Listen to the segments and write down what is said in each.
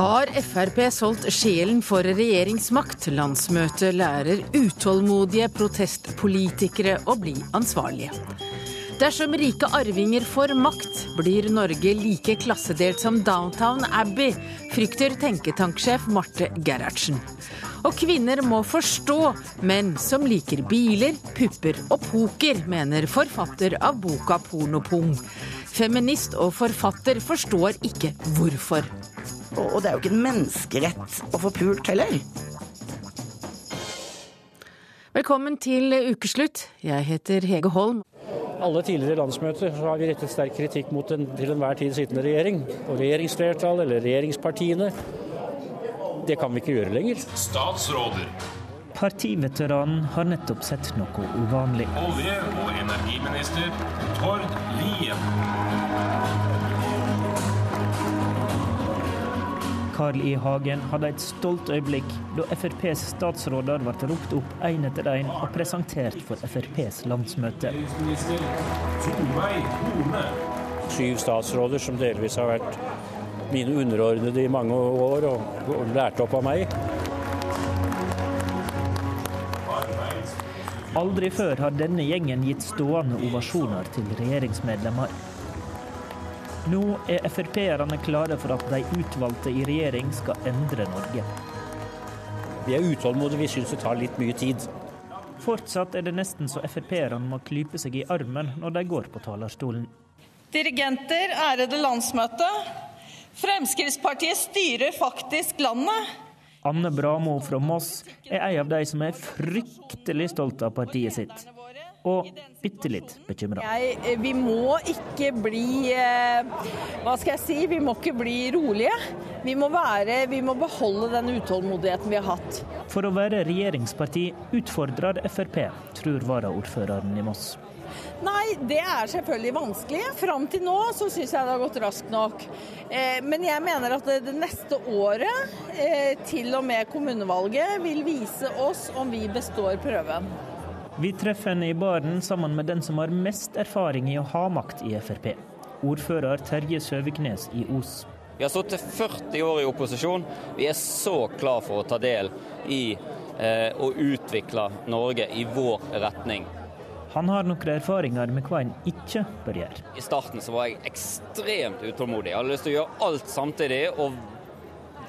Har Frp solgt sjelen for regjeringsmakt? Landsmøtet lærer utålmodige protestpolitikere å bli ansvarlige. Dersom rike arvinger får makt, blir Norge like klassedelt som Downtown Abbey, frykter tenketanksjef Marte Gerhardsen. Og kvinner må forstå menn som liker biler, pupper og poker, mener forfatter av boka Pornopung. Feminist og forfatter forstår ikke hvorfor. Og det er jo ikke en menneskerett å få pult heller. Velkommen til ukeslutt. Jeg heter Hege Holm. Alle tidligere landsmøter har vi rettet sterk kritikk mot den til enhver tid sittende regjering. Og regjeringsflertall eller regjeringspartiene. Det kan vi ikke gjøre lenger. Statsråder. Partiveteranen har nettopp sett noe uvanlig. Olje- og energiminister Tord Lien. Carl I. Hagen hadde et stolt øyeblikk da FrPs statsråder ble ropt opp én etter én og presentert for FrPs landsmøte. Syv statsråder som delvis har vært mine underordnede i mange år og, og lært opp av meg. Aldri før har denne gjengen gitt stående ovasjoner til regjeringsmedlemmer. Nå er Frp-erne klare for at de utvalgte i regjering skal endre Norge. Vi er utålmodige, vi syns det tar litt mye tid. Fortsatt er det nesten så Frp-erne må klype seg i armen når de går på talerstolen. Dirigenter, ærede landsmøte. Fremskrittspartiet styrer faktisk landet. Anne Bramo fra Moss er en av de som er fryktelig stolt av partiet sitt. Og bitte litt bekymra. Eh, vi må ikke bli eh, Hva skal jeg si? Vi må ikke bli rolige. Vi må, være, vi må beholde den utålmodigheten vi har hatt. For å være regjeringsparti utfordrer Frp, tror varaordføreren i Moss. Nei, det er selvfølgelig vanskelig. Fram til nå så syns jeg det har gått raskt nok. Eh, men jeg mener at det, det neste året, eh, til og med kommunevalget, vil vise oss om vi består prøven. Vi treffer henne i baren sammen med den som har mest erfaring i å ha makt i Frp. Ordfører Terje Søviknes i Os. Vi har sittet 40 år i opposisjon. Vi er så klar for å ta del i eh, å utvikle Norge i vår retning. Han har noen erfaringer med hva en ikke bør gjøre. I starten så var jeg ekstremt utålmodig. Jeg hadde lyst til å gjøre alt samtidig og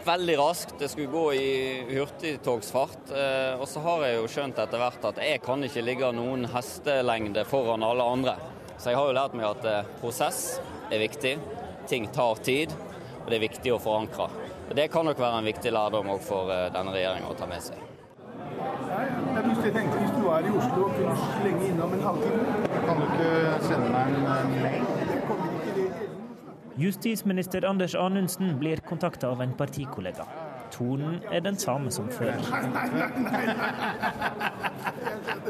veldig raskt. Det skulle gå i hurtigtogsfart. Eh, og så har jeg jo skjønt etter hvert at jeg kan ikke ligge noen hestelengde foran alle andre. Så jeg har jo lært meg at eh, prosess er viktig. Ting tar tid, og det er viktig å forankre. Og Det kan nok være en viktig lærdom òg for eh, denne regjeringa å ta med seg. Jeg tenkte Hvis du er i Oslo og kunne slenge innom en halvtime Kan du ikke sende meg en mail? Justisminister Anders Anundsen blir kontakta av en partikollega. Tonen er den samme som før.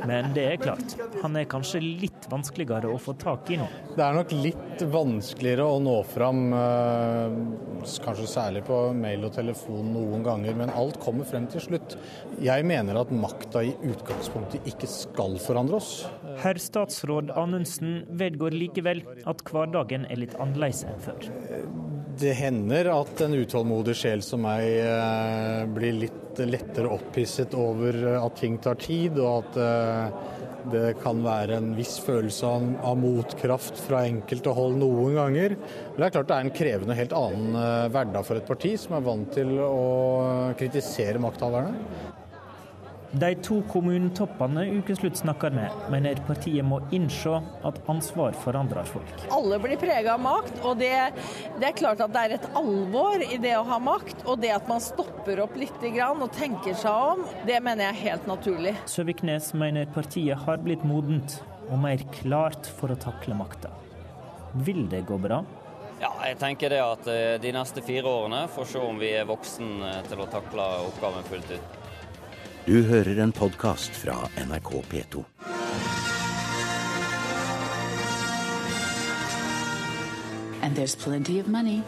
Men det er klart, han er kanskje litt vanskeligere å få tak i nå. Det er nok litt vanskeligere å nå fram, eh, kanskje særlig på mail og telefon noen ganger, men alt kommer frem til slutt. Jeg mener at makta i utgangspunktet ikke skal forandre oss. Herr statsråd Anundsen vedgår likevel at hverdagen er litt annerledes enn før. Det hender at en utålmodig sjel som meg eh, blir litt lettere opphisset over at ting tar tid, og at eh, det kan være en viss følelse av, motkraft fra enkelte hold noen ganger. Men det er klart det er en krevende, helt annen eh, hverdag for et parti som er vant til å kritisere makthaverne. De to kommunetoppene Ukeslutt snakker med, mener partiet må innse at ansvar forandrer folk. Alle blir prega av makt, og det, det er klart at det er et alvor i det å ha makt. Og det at man stopper opp litt og tenker seg om, det mener jeg er helt naturlig. Søviknes mener partiet har blitt modent og mer klart for å takle makta. Vil det gå bra? Ja, jeg tenker det at eh, de neste fire årene får se om vi er voksen eh, til å takle oppgaven fullt ut. Du hører en podkast fra NRK P2. And there's plenty of money.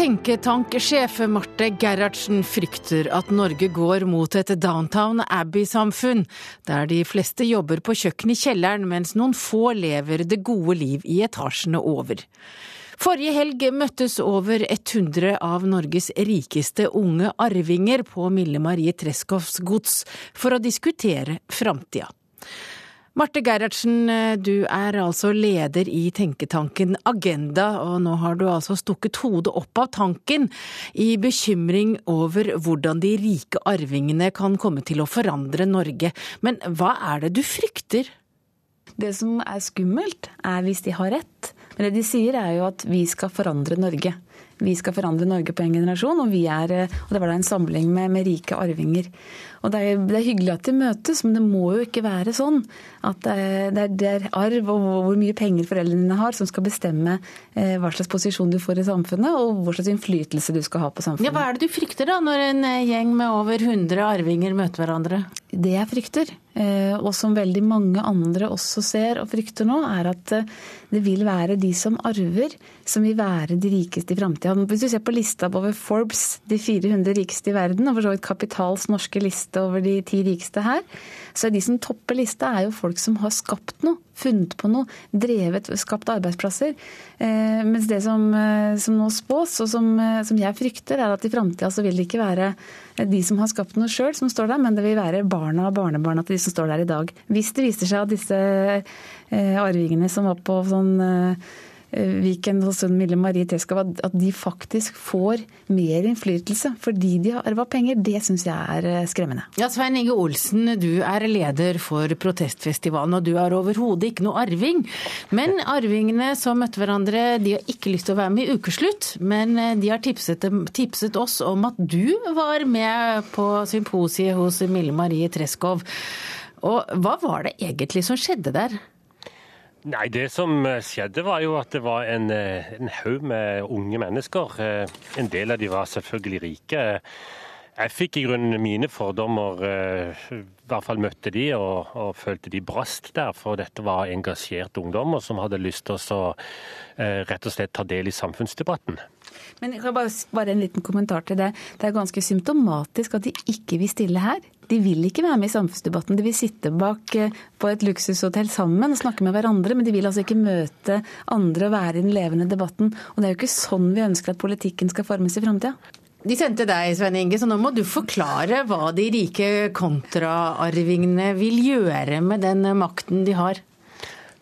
Tenketankssjef Marte Gerhardsen frykter at Norge går mot et Downtown Abbey-samfunn, der de fleste jobber på kjøkken i kjelleren, mens noen få lever det gode liv i etasjene over. Forrige helg møttes over 100 av Norges rikeste unge arvinger på Mille Marie Treschows gods for å diskutere framtida. Marte Gerhardsen, du er altså leder i tenketanken Agenda, og nå har du altså stukket hodet opp av tanken i bekymring over hvordan de rike arvingene kan komme til å forandre Norge. Men hva er det du frykter? Det som er skummelt, er hvis de har rett. Men det de sier er jo at vi skal forandre Norge. Vi skal forandre Norge på en generasjon, og, er, og det var da en samling med, med rike arvinger. Og det er, det er, hyggelig at de møtes, men det må jo ikke være sånn at det er, det er arv og hvor mye penger foreldrene dine har, som skal bestemme eh, hva slags posisjon du får i samfunnet, og hva slags innflytelse du skal ha på samfunnet. Ja, Hva er det du frykter da, når en eh, gjeng med over 100 arvinger møter hverandre? Det jeg frykter, eh, og som veldig mange andre også ser og frykter nå, er at det vil være de som arver, som vil være de rikeste i framtida. Hvis du ser på lista over Forbes, de 400 rikeste i verden, og for så vidt Kapitals norske liste over de ti rikeste her, så de som topper lista, er jo folk som har skapt noe, funnet på noe, drevet, skapt arbeidsplasser. Eh, mens det som, eh, som, nå spås, og som, eh, som jeg frykter, er at i framtida så vil det ikke være de som har skapt noe sjøl, som står der, men det vil være barna og barnebarna til de som står der i dag. Hvis det viser seg at disse eh, arvingene som var på sånn eh, Viken hos Mille Marie Teskav, at de faktisk får mer innflytelse fordi de har arva penger, det syns jeg er eh, skremmende. Ja, Svein Inge Olsen, du er leder for protestfestivalen, og du er overhodet ikke noe arving. Men arvingene som møtte hverandre, de har ikke lyst til å være med i Ukeslutt, men eh, de har tipset, tipset oss om at du var med på symposiet hos Mille Marie Treskov. Og hva var det egentlig som skjedde der? Nei, Det som eh, skjedde, var jo at det var en, eh, en haug med unge mennesker. Eh, en del av de var selvfølgelig rike. Jeg fikk i grunnen mine fordommer, i hvert fall møtte de, og, og følte de brast der. For dette var engasjerte ungdommer som hadde lyst til å rett og slett ta del i samfunnsdebatten. Men jeg kan bare, bare en liten kommentar til det. Det er ganske symptomatisk at de ikke vil stille her. De vil ikke være med i samfunnsdebatten. De vil sitte bak eh, på et luksushotell sammen og snakke med hverandre, men de vil altså ikke møte andre og være i den levende debatten. Og det er jo ikke sånn vi ønsker at politikken skal formes i framtida. De sendte deg, Svein Inge, så nå må du forklare hva de rike kontraarvingene vil gjøre med den makten de har.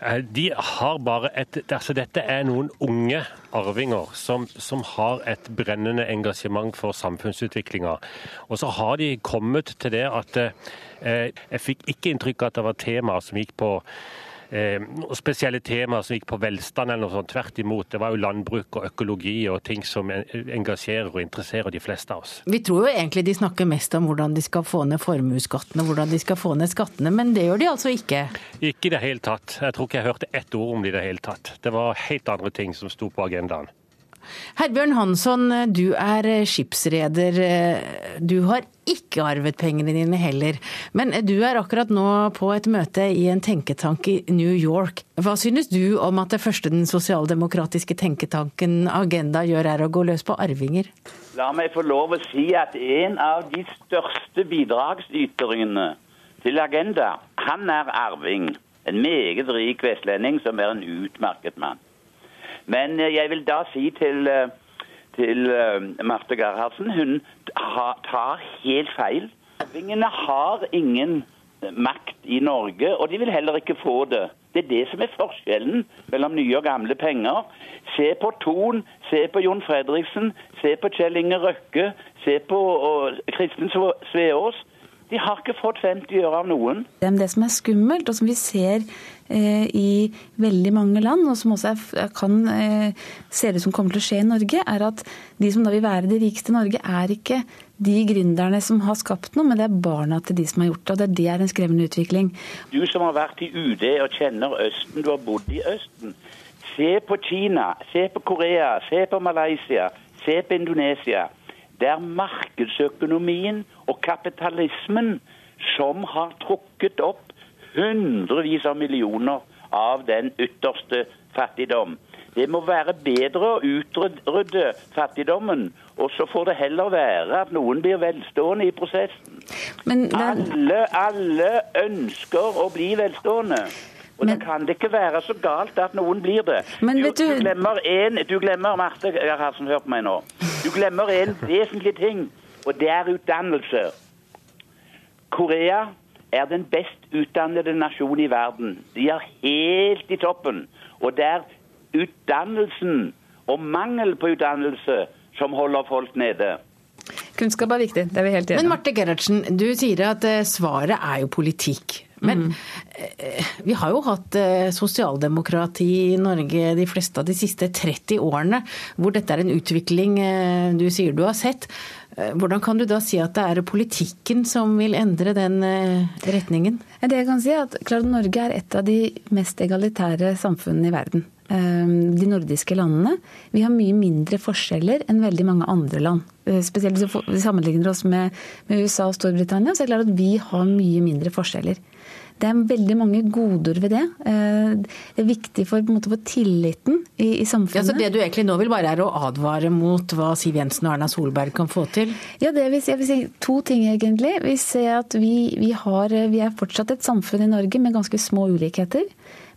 Eh, de har bare et altså Dette er noen unge arvinger som, som har et brennende engasjement for samfunnsutviklinga. Og så har de kommet til det at eh, jeg fikk ikke inntrykk av at det var temaer som gikk på eh, spesielle temaer som gikk på velstand eller noe sånt. Tvert imot. Det var jo landbruk og økologi og ting som engasjerer og interesserer de fleste av oss. Vi tror jo egentlig de snakker mest om hvordan de skal få ned formuesskattene, hvordan de skal få ned skattene, men det gjør de altså ikke? Ikke i det hele tatt. Jeg tror ikke jeg hørte ett ord om det i det hele tatt. Det var helt andre ting som sto på agendaen. Herbjørn Hansson, du er skipsreder. Du har ikke arvet pengene dine heller. Men du er akkurat nå på et møte i en tenketank i New York. Hva synes du om at det første den sosialdemokratiske tenketanken Agenda gjør, er å gå løs på arvinger? La meg få lov å si at en av de største bidragsyterne til Agenda, han er arving. En meget rik vestlending som er en utmerket mann. Men eh, jeg vil da si til, eh, til uh, Marte Gerhardsen hun tar helt feil. Vingene har ingen makt i Norge, og de vil heller ikke få det. Det er det som er forskjellen mellom nye og gamle penger. Se på Thon, se på Jon Fredriksen, se på Kjell Inge Røkke, se på Kristin Sveås. De har ikke fått 50 øre av noen. Det som er skummelt, og som vi ser eh, i veldig mange land, og som også er, kan, se ser ut som kommer til å skje i Norge, er at de som da vil være de rikeste i Norge, er ikke de gründerne som har skapt noe, men det er barna til de som har gjort det. og det er en skremmende utvikling. Du som har vært i UD og kjenner Østen, du har bodd i Østen. Se på Kina, se på Korea, se på Malaysia, se på Indonesia. Det er markedsøkonomien og kapitalismen som har trukket opp hundrevis av millioner av den ytterste fattigdom. Det må være bedre å utrydde fattigdommen, og så får det heller være at noen blir velstående i prosessen. Men det... alle, alle ønsker å bli velstående. Og men... Da kan det ikke være så galt at noen blir det. Men, du, du... du, glemmer en, du glemmer, Marte Gerhardsen, hør på meg nå. Du glemmer en vesentlig ting, og det er utdannelse. Korea er den best utdannede nasjonen i verden. De er helt i toppen. Og det er utdannelsen og mangel på utdannelse som holder folk nede. Kunnskap er viktig, det er vi helt enige Men Marte Gerhardsen, du sier at eh, svaret er jo politikk. Men mm. vi har jo hatt eh, sosialdemokrati i Norge de fleste av de siste 30 årene, hvor dette er en utvikling du sier du har sett. Hvordan kan du da si at det er politikken som vil endre den retningen? Det jeg kan si er at klart Norge er et av de mest egalitære samfunnene i verden. Ehm, de nordiske landene. Vi har mye mindre forskjeller enn veldig mange andre land. Eh, spesielt hvis vi sammenligner oss med USA og Storbritannia, så er det klart at vi har mye mindre forskjeller. Det er veldig mange goder ved det. Eh, det er viktig for, måte, for tilliten i, i, samfunnet. Ja, så Det du egentlig nå vil bare er å advare mot hva Siv Jensen og Erna Solberg kan få til? Ja, det vil si, jeg vil si to ting egentlig. Vi ser at vi, vi, har, vi er fortsatt et samfunn i Norge med ganske små ulikheter.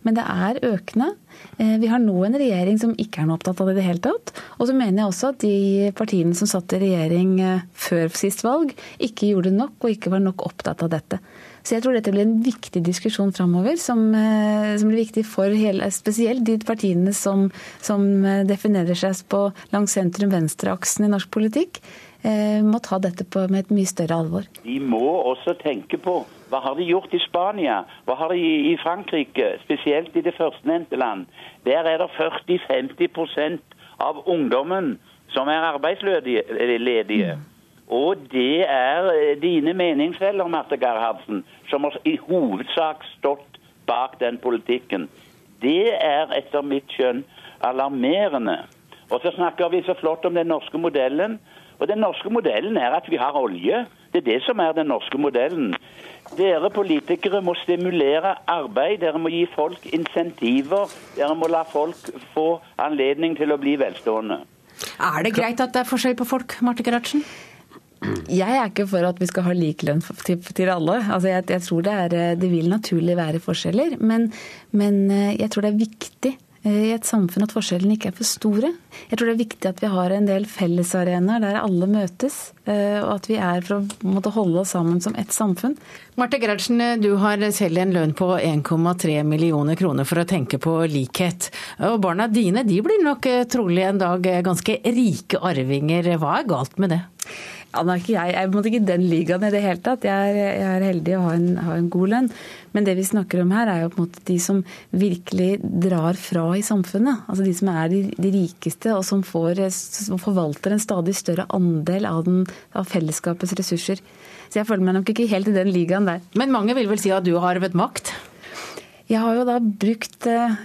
Men det er økende. Eh, vi har nå en regjering som ikke er noe opptatt av det i det hele tatt. Og så mener jeg også at de partiene som satt i regjering eh, før sist valg, ikke gjorde nok og ikke var nok opptatt av dette. Så jeg tror dette blir en viktig diskusjon framover, som, eh, som, blir viktig for hele, spesielt de partiene som, som definerer seg på langs sentrum-venstre-aksen i norsk politikk. Må ta dette på, med et mye større alvor. De må også tenke på hva har de gjort i Spania? Hva har de i Frankrike? Spesielt i det førstnevnte land. Der er det 40-50% av ungdommen som er arbeidsledige. Og det er eh, dine meningsfeller, Marte Gerhardsen, som har i hovedsak stått bak den politikken. Det er etter mitt skjønn alarmerende. Og så snakker vi så flott om den norske modellen. Og den norske modellen er at vi har olje. Det er det som er den norske modellen. Dere politikere må stimulere arbeid, dere må gi folk insentiver. Dere må la folk få anledning til å bli velstående. Er det greit at det er forskjell på folk, Marte Gerhardsen? Jeg er ikke for at vi skal ha lik lønn til, alle. Altså jeg, jeg, tror det, er, det vil naturlig være forskjeller. Men, men eh, jeg tror det er viktig Eh, i et samfunn at forskjellene ikke er for store. Jeg tror det er viktig at vi har en del fellesarenaer der alle møtes, eh, og at vi er for å måtte holde oss sammen som ett samfunn. Marte Gerhardsen, du har selv en lønn på 1,3 millioner kroner for å tenke på likhet. Og barna dine de blir nok eh, trolig en dag ganske rike arvinger. Hva er galt med det? Ja, nå er ikke jeg, jeg er ikke i den ligaen i det hele tatt. Jeg er, jeg er heldig å ha en, har en, god lønn. Men det vi snakker om her, er jo på en måte de som virkelig drar fra i samfunnet. Altså de som er de, de rikeste, og som, får, som, forvalter en stadig større andel av, den, av, fellesskapets ressurser. Så jeg føler meg nok ikke helt i den ligaen der. Men mange vil vel si at du har arvet makt? Jeg har jo da brukt eh,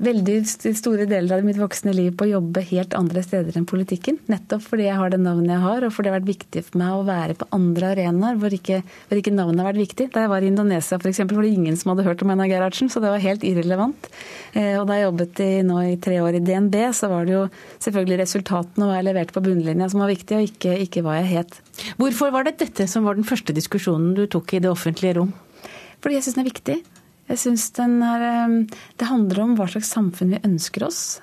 veldig store deler av mitt voksne liv på å jobbe helt andre steder enn politikken. Nettopp fordi jeg har det navnet jeg har, og fordi det har vært viktig for meg å være på andre arenaer hvor ikke, hvor ikke navnet har vært viktig. Da jeg var i Indonesia f.eks., var det ingen som hadde hørt om Einar Gerhardsen, så det var helt irrelevant. Eh, og da jeg jobbet i, nå i tre år i DNB, så var det jo selvfølgelig resultatene og hva jeg leverte på bunnlinja som var viktig, og ikke, ikke hva jeg het. Hvorfor var det dette som var den første diskusjonen du tok i det offentlige rom? Fordi jeg syns den er viktig. Jeg syns ehm, det handler om hva slags samfunn vi ønsker oss.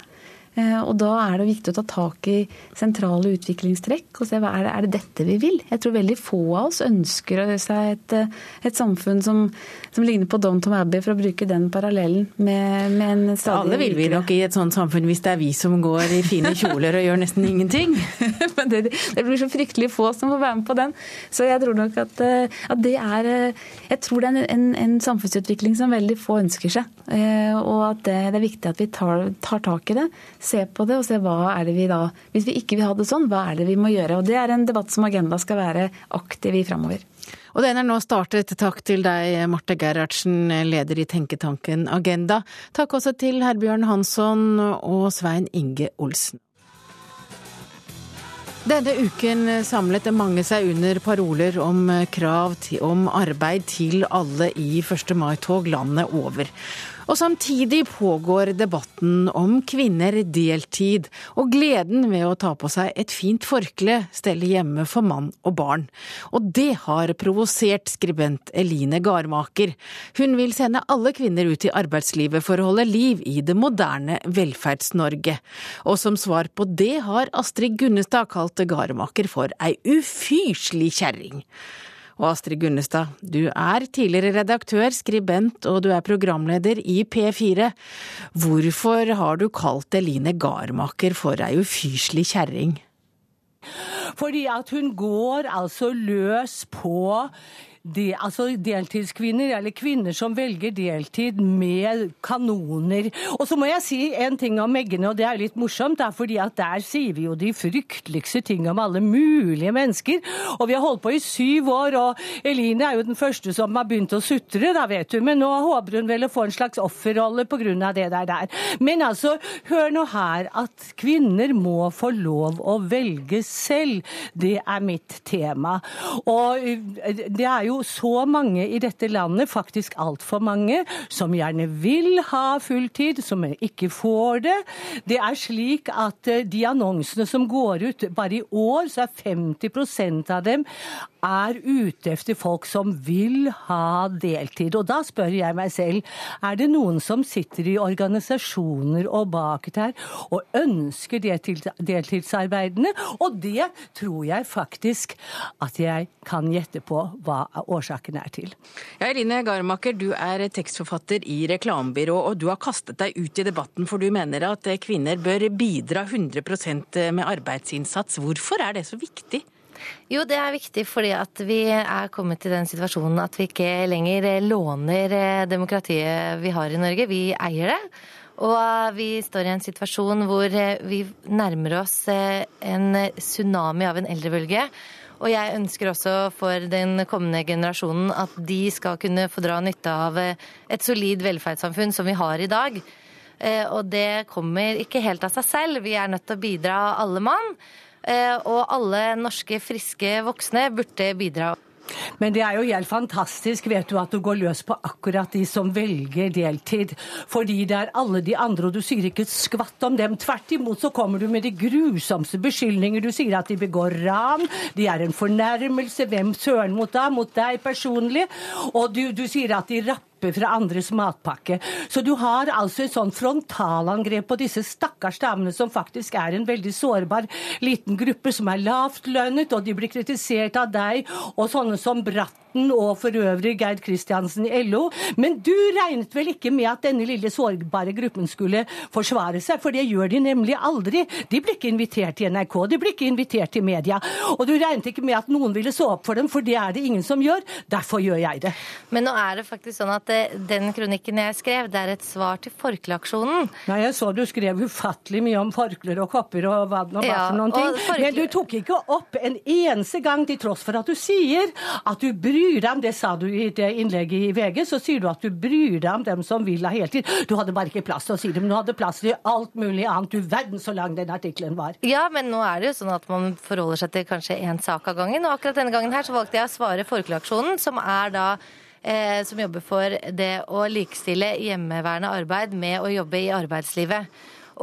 Eh, og da er det viktig å ta tak i sentrale utviklingstrekk og se hva er det, er det dette vi vil. Jeg tror veldig få av oss ønsker seg et, eh, et samfunn som, som, ligner på Downton Abbey, for å bruke den parallellen med, med en stadig Alle vil vi nok i et sånt samfunn hvis det er vi som går i fine kjoler og gjør nesten ingenting. Men det, det, blir så fryktelig få som får være med på den. Så jeg tror nok at, eh, at det er Jeg tror det er en, en, en, samfunnsutvikling som veldig få ønsker seg. Og at det, det er viktig at vi tar, tar tak i det se på det og se hva er det vi da Hvis vi ikke vil ha det sånn, hva er det vi må gjøre? Og Det er en debatt som Agenda skal være aktiv i framover. Og den er nå startet. Takk til deg, Marte Gerhardsen, leder i tenketanken Agenda. Takk også til Herbjørn Hansson og Svein Inge Olsen. Denne uken samlet mange seg under paroler om krav om arbeid til alle i 1. mai-tog landet over. Og samtidig pågår debatten om kvinner deltid, og gleden ved å ta på seg et fint forkle stelle hjemme for mann og barn. Og det har provosert skribent Eline Garmaker. Hun vil sende alle kvinner ut i arbeidslivet for å holde liv i det moderne Velferds-Norge. Og som svar på det har Astrid Gunnestad kalt Garmaker for ei ufyselig kjerring. Og Astrid Gunnestad, du er tidligere redaktør, skribent og du er programleder i P4. Hvorfor har du kalt Eline Garmaker for ei ufyselig kjerring? Fordi at hun går altså løs på de, altså deltidskvinner, eller kvinner som velger deltid med kanoner. Og så må jeg si en ting om eggene, og det er litt morsomt. Det er fordi at der sier vi jo de frykteligste ting om alle mulige mennesker. Og vi har holdt på i syv år, og Eline er jo den første som har begynt å sutre, da vet du. Men nå håper hun vel å få en slags offerrolle pga. det der der. Men altså, hør nå her at kvinner må få lov å velge selv. Det er mitt tema. Og det er jo så mange i dette landet, faktisk altfor mange, som gjerne vil ha fulltid, som ikke får det. Det er slik at eh, de annonsene som går ut, bare i år så er 50% av dem er ute efter folk som vil ha deltid. Og da spør jeg meg selv, er det noen som sitter i organisasjoner og bak der og ønsker deltidsarbeidene? Og det tror jeg faktisk at jeg kan gjette på hva årsaken er til. Ja, Eline Garmaker, du er tekstforfatter i Reklamebyrå, og du har kastet deg ut i debatten for du mener at kvinner bør bidra 100% med arbeidsinnsats. Hvorfor er det så viktig? Jo, det er viktig fordi at vi er kommet til den situasjonen at vi ikke lenger låner demokratiet vi har i Norge, vi eier det. Og vi står i en situasjon hvor vi nærmer oss en tsunami av en eldrebølge. Og jeg ønsker også for den kommende generasjonen at de skal kunne få dra nytte av et solid velferdssamfunn som vi har i dag. Og det kommer ikke helt av seg selv. Vi er nødt til å bidra alle mann. Og alle norske friske voksne burde bidra. Men det er jo helt fantastisk vet du, at du går løs på akkurat de som velger deltid. Fordi det er alle de andre, og du sier ikke et skvatt om dem. Tvert imot så kommer du med de grusomste beskyldninger. Du sier at de begår ran, de er en fornærmelse. Hvem søren mot da? Mot deg personlig. Og du, du sier at de rapper fra andres matpakke. Så du har altså et sånn frontalangrep på disse stakkars damene som faktisk er en veldig sårbar liten gruppe som er lavt lønnet, og de blir kritisert av deg og sånne som Bratten og for øvrig Geir Kristiansen i LO. Men du regnet vel ikke med at denne lille sårbare gruppen skulle forsvare seg, for det gjør de nemlig aldri. De blir ikke invitert til NRK, de blir ikke invitert til media. Og du regnet ikke med at noen ville så opp for dem, for det er det ingen som gjør. Derfor gjør jeg det. Men nå er det faktisk sånn at den kronikken jeg skrev, det er et svar til Forkleaksjonen. Nei, jeg så du skrev ufattelig mye om forklær og kopper og hva det var for noen ting. Men du tok ikke opp en eneste gang, til tross for at du sier at du bryr deg om Det sa du i det innlegget i VG, så sier du at du bryr deg om dem som vil ha heltid. Du hadde bare ikke plass til å si det, men du hadde plass til alt mulig annet. Du verden så lang den artikkelen var. Ja, men nå er det jo sånn at man forholder seg til kanskje én sak av gangen. Og akkurat denne gangen her så valgte jeg å svare Forkleaksjonen, som er da eh, som jobber for det å likestille hjemmeværende arbeid med å jobbe i arbeidslivet.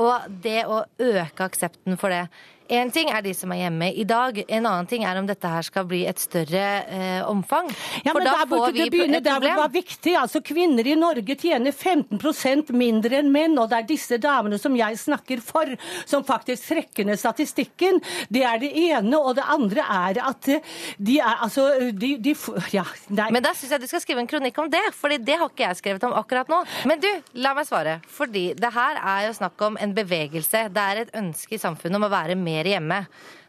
Og det å øke aksepten for det. Én ting er de som er hjemme i dag, en annen ting er om dette her skal bli et større eh, omfang. Ja, men der burde det begynne der hvor det var viktig. Altså, Kvinner i Norge tjener 15% mindre enn menn, og det er disse damene som jeg snakker for, som faktisk trekker ned statistikken. Det er det ene. Og det andre er at de er altså de, de, ja, nei. Men da syns jeg du skal skrive en kronikk om det, Fordi det har ikke jeg skrevet om akkurat nå. Men du, la meg svare. Fordi det her er jo snakk om en bevegelse. Det er et ønske i samfunnet om å være mer hjemme.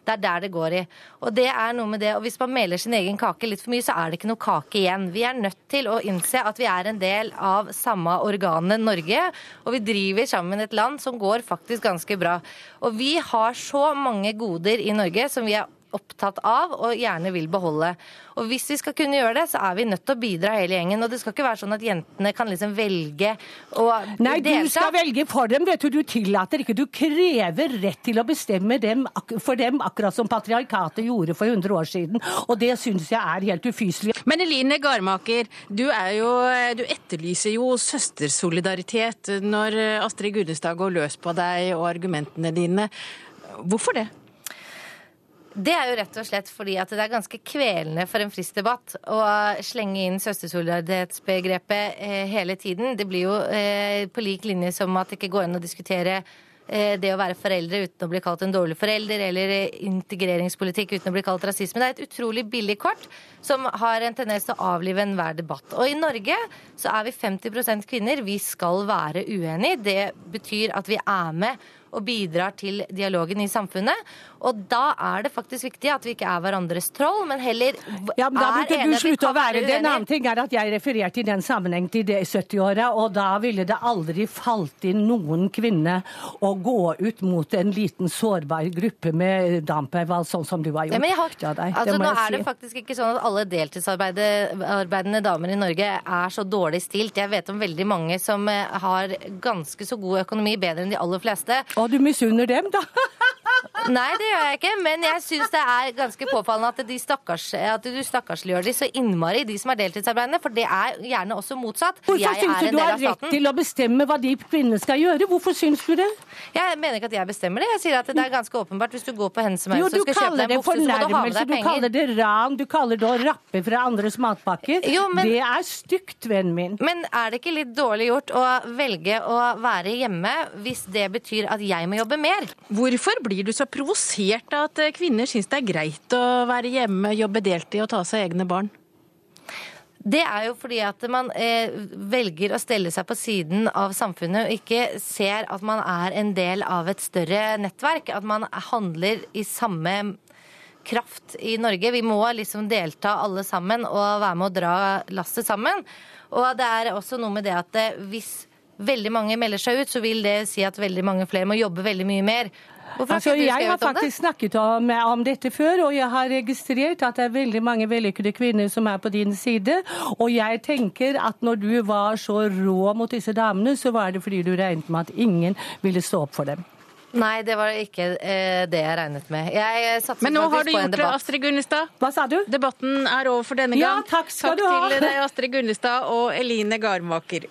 Det er der det går i. Og det er noe med det, og hvis man meler sin egen kake litt for mye, så er det ikke noe kake igjen. Vi er nødt til å innse at vi er en del av samme organet Norge, og vi driver sammen et land som går faktisk ganske bra. Og vi har så mange goder i Norge som vi er opptatt av og gjerne vil beholde. Og hvis vi skal kunne gjøre det, så er vi nødt til å bidra hele gjengen. Og det skal ikke være sånn at jentene kan liksom velge å Nei, du skal velge for dem, vet du. Du tillater ikke. Du krever rett til å bestemme dem, ak- for dem, akkurat som patriarkatet gjorde for 100 år siden. Og det syns jeg er helt ufyselig. Men Eline Garmaker, du, er jo, du etterlyser jo søstersolidaritet når Astrid Gudestad går løs på deg og argumentene dine. Hvorfor det? Det er jo rett og slett fordi at det er ganske kvelende for en frisk debatt å slenge inn søstersolidaritetsbegrepet eh, hele tiden. Det blir jo eh, på lik linje som at det ikke går an å diskutere eh, det å være foreldre uten å bli kalt en dårlig forelder, eller integreringspolitikk uten å bli kalt rasisme. Det er et utrolig billig kort som har en tendens til å avlive enhver debatt. Og i Norge så er vi 50% kvinner. Vi skal være uenige. Det betyr at vi er med og bidrar til dialogen i samfunnet. Og da er det faktisk viktig at vi ikke er hverandres troll, men heller Ja, men Da er burde du enige at vi slutte å være det. En annen ting er at jeg refererte i den sammenheng til det i 70-åra, og da ville det aldri falt inn noen kvinne å gå ut mot en liten sårbar gruppe med dampervalg, sånn som du har gjort. Ja, men jeg har, Ja, deg, altså, nå er det faktisk ikke sånn at alle deltidsarbeidende damer i Norge er så dårlig stilt. Jeg vet om veldig mange som eh, har ganske så god økonomi, bedre enn de aller fleste. Og du misunner dem, da? Nei, det gjør jeg ikke, men jeg syns det er ganske påfallende at, de stakkars, at du stakkarsliggjør de så innmari, de som er deltidsarbeidende, for det er gjerne også motsatt. Hvorfor syns du du har rett til å bestemme hva de kvinnene skal gjøre? Hvorfor syns du det? Jeg mener ikke at jeg bestemmer det. Jeg sier at det er ganske åpenbart. Hvis du går på Maurits og skal kjøpe deg en bukse, så må du ha med deg penger. du kaller det ran, du kaller det å rappe fra andres matpakker. Jo, men- Det er stygt, vennen min. Men er det ikke litt dårlig gjort å velge å være hjemme hvis det betyr at jeg må jobbe mer? Hvorfor blir du så provosert av at eh, kvinner syns det er greit å være hjemme, jobbe deltid og ta seg egne barn? Det er jo fordi at man eh, velger å stelle seg på siden av samfunnet og ikke ser at man er en del av et større nettverk. At man handler i samme kraft i Norge. Vi må liksom delta alle sammen og være med å dra lasset sammen. Og det er også noe med det at eh, hvis veldig mange melder seg ut, så vil det si at veldig mange flere må jobbe veldig mye mer. Hvorfor har Altså, ikke du jeg har skrevet om det? faktisk snakket om, om dette før, og jeg har registrert at det er veldig mange vellykkede kvinner som er på din side. Og jeg tenker at når du var så rå mot disse damene, så var det fordi du regnet med at ingen ville stå opp for dem. Nei, det var ikke eh, det jeg regnet med. Jeg satset Men nå har du gjort det. Astrid Gunnestad. Hva sa du? Debatten er over for denne Ja, gang. takk skal du ha. til deg, Astrid Gunnestad og Eline Garmaker.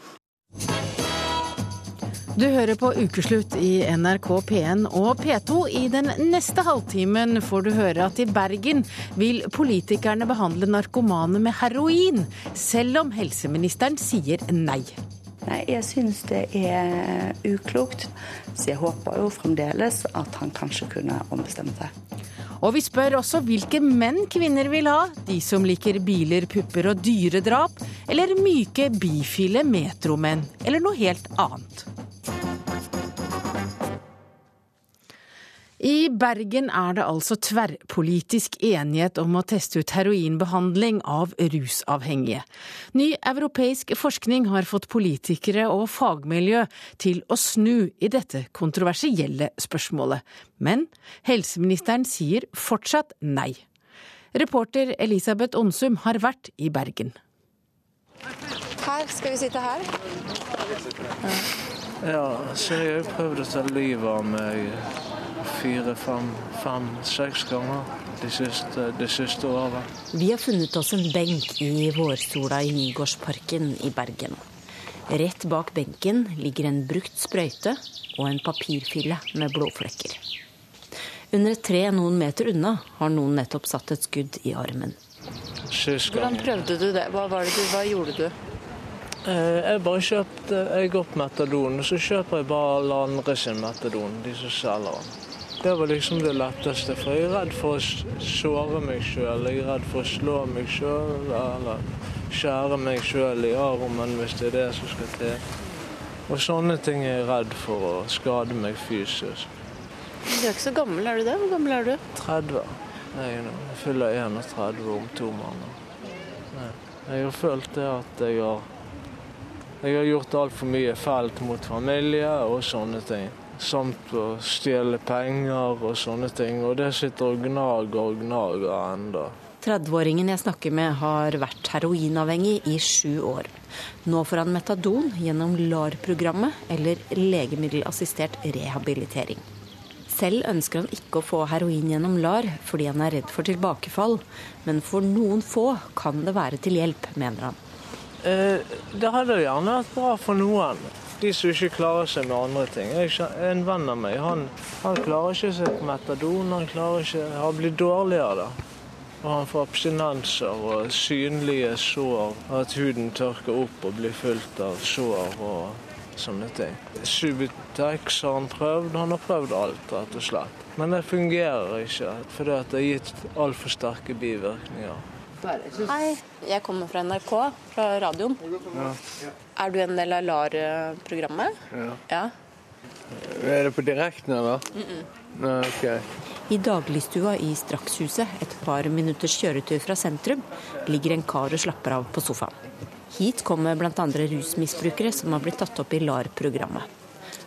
Du hører på Ukeslutt i NRK P1 og P2. I den neste halvtimen får du høre at i Bergen vil politikerne behandle narkomane med heroin, selv om helseministeren sier nei. Nei, jeg syns det er uklokt. Så jeg håper jo fremdeles at han kanskje kunne ombestemt seg. Og vi spør også hvilke menn kvinner vil ha. De som liker biler, pupper og dyredrap. Eller myke, bifile metromenn. Eller noe helt annet. I Bergen er det altså tverrpolitisk enighet om å teste ut heroinbehandling av rusavhengige. Ny europeisk forskning har fått politikere og fagmiljø til å snu i dette kontroversielle spørsmålet. Men helseministeren sier fortsatt nei. Reporter Elisabeth Onsum har vært i Bergen. Her skal vi sitte her. Ja, så jeg har prøvd å ta livet av meg fire, fem, fem, seks ganger de siste, de siste årene. Vi har funnet oss en benk i vårsola i Nygårdsparken i Bergen. Rett bak benken ligger en brukt sprøyte og en papirfille med blåflekker. Under et tre noen meter unna har noen nettopp satt et skudd i armen. Hvordan prøvde du det? Hva, var det du, hva gjorde du? Eh, Jeg bare kjøpte jeg opp metadon, og så kjøper jeg bare alle andre sin metadon. De som selger den. Det var liksom det letteste, for jeg er redd for å såre meg sjøl. Jeg er redd for å slå meg sjøl eller skjære meg sjøl i armen hvis det er det som skal til. Og sånne ting er jeg redd for å skade meg fysisk. Du er ikke så gammel, er du det? Hvor gammel er du? 30. Jeg, er jeg fyller 31 om to måneder. Jeg har følt det at jeg har Jeg har gjort altfor mye fælt mot familie og sånne ting. samt å stjele penger og sånne ting. Og det sitter og gnager og gnager enda. 30-åringen jeg snakker med har vært heroinavhengig i sju år. Nå får han metadon gjennom LAR-programmet, eller legemiddelassistert rehabilitering. Selv ønsker han ikke å få heroin gjennom LAR fordi han er redd for tilbakefall, men for noen få kan det være til hjelp, mener han. Eh, det hadde gjerne vært bra for noen. De som ikke klarer seg med andre ting. En venn av meg han, han klarer ikke seg på metadon. Han klarer ikke, har blitt dårligere. da. Og han får abstinenser og synlige sår. At huden tørker opp og blir fullt av sår og sånne ting. Subutex har han prøvd. Han har prøvd alt, rett og slett. Men det fungerer ikke, fordi det har gitt altfor sterke bivirkninger. Hei, jeg kommer fra NRK, fra radioen. Ja. Er du en del av LAR-programmet? Ja. Ja. Er det på direkten, eller? Mm -mm. Nei, ok. I dagligstua i Strakshuset, et par minutters kjøretur fra sentrum, ligger en kar og slapper av på sofaen. Hit kommer bl.a. rusmisbrukere som har blitt tatt opp i LAR-programmet.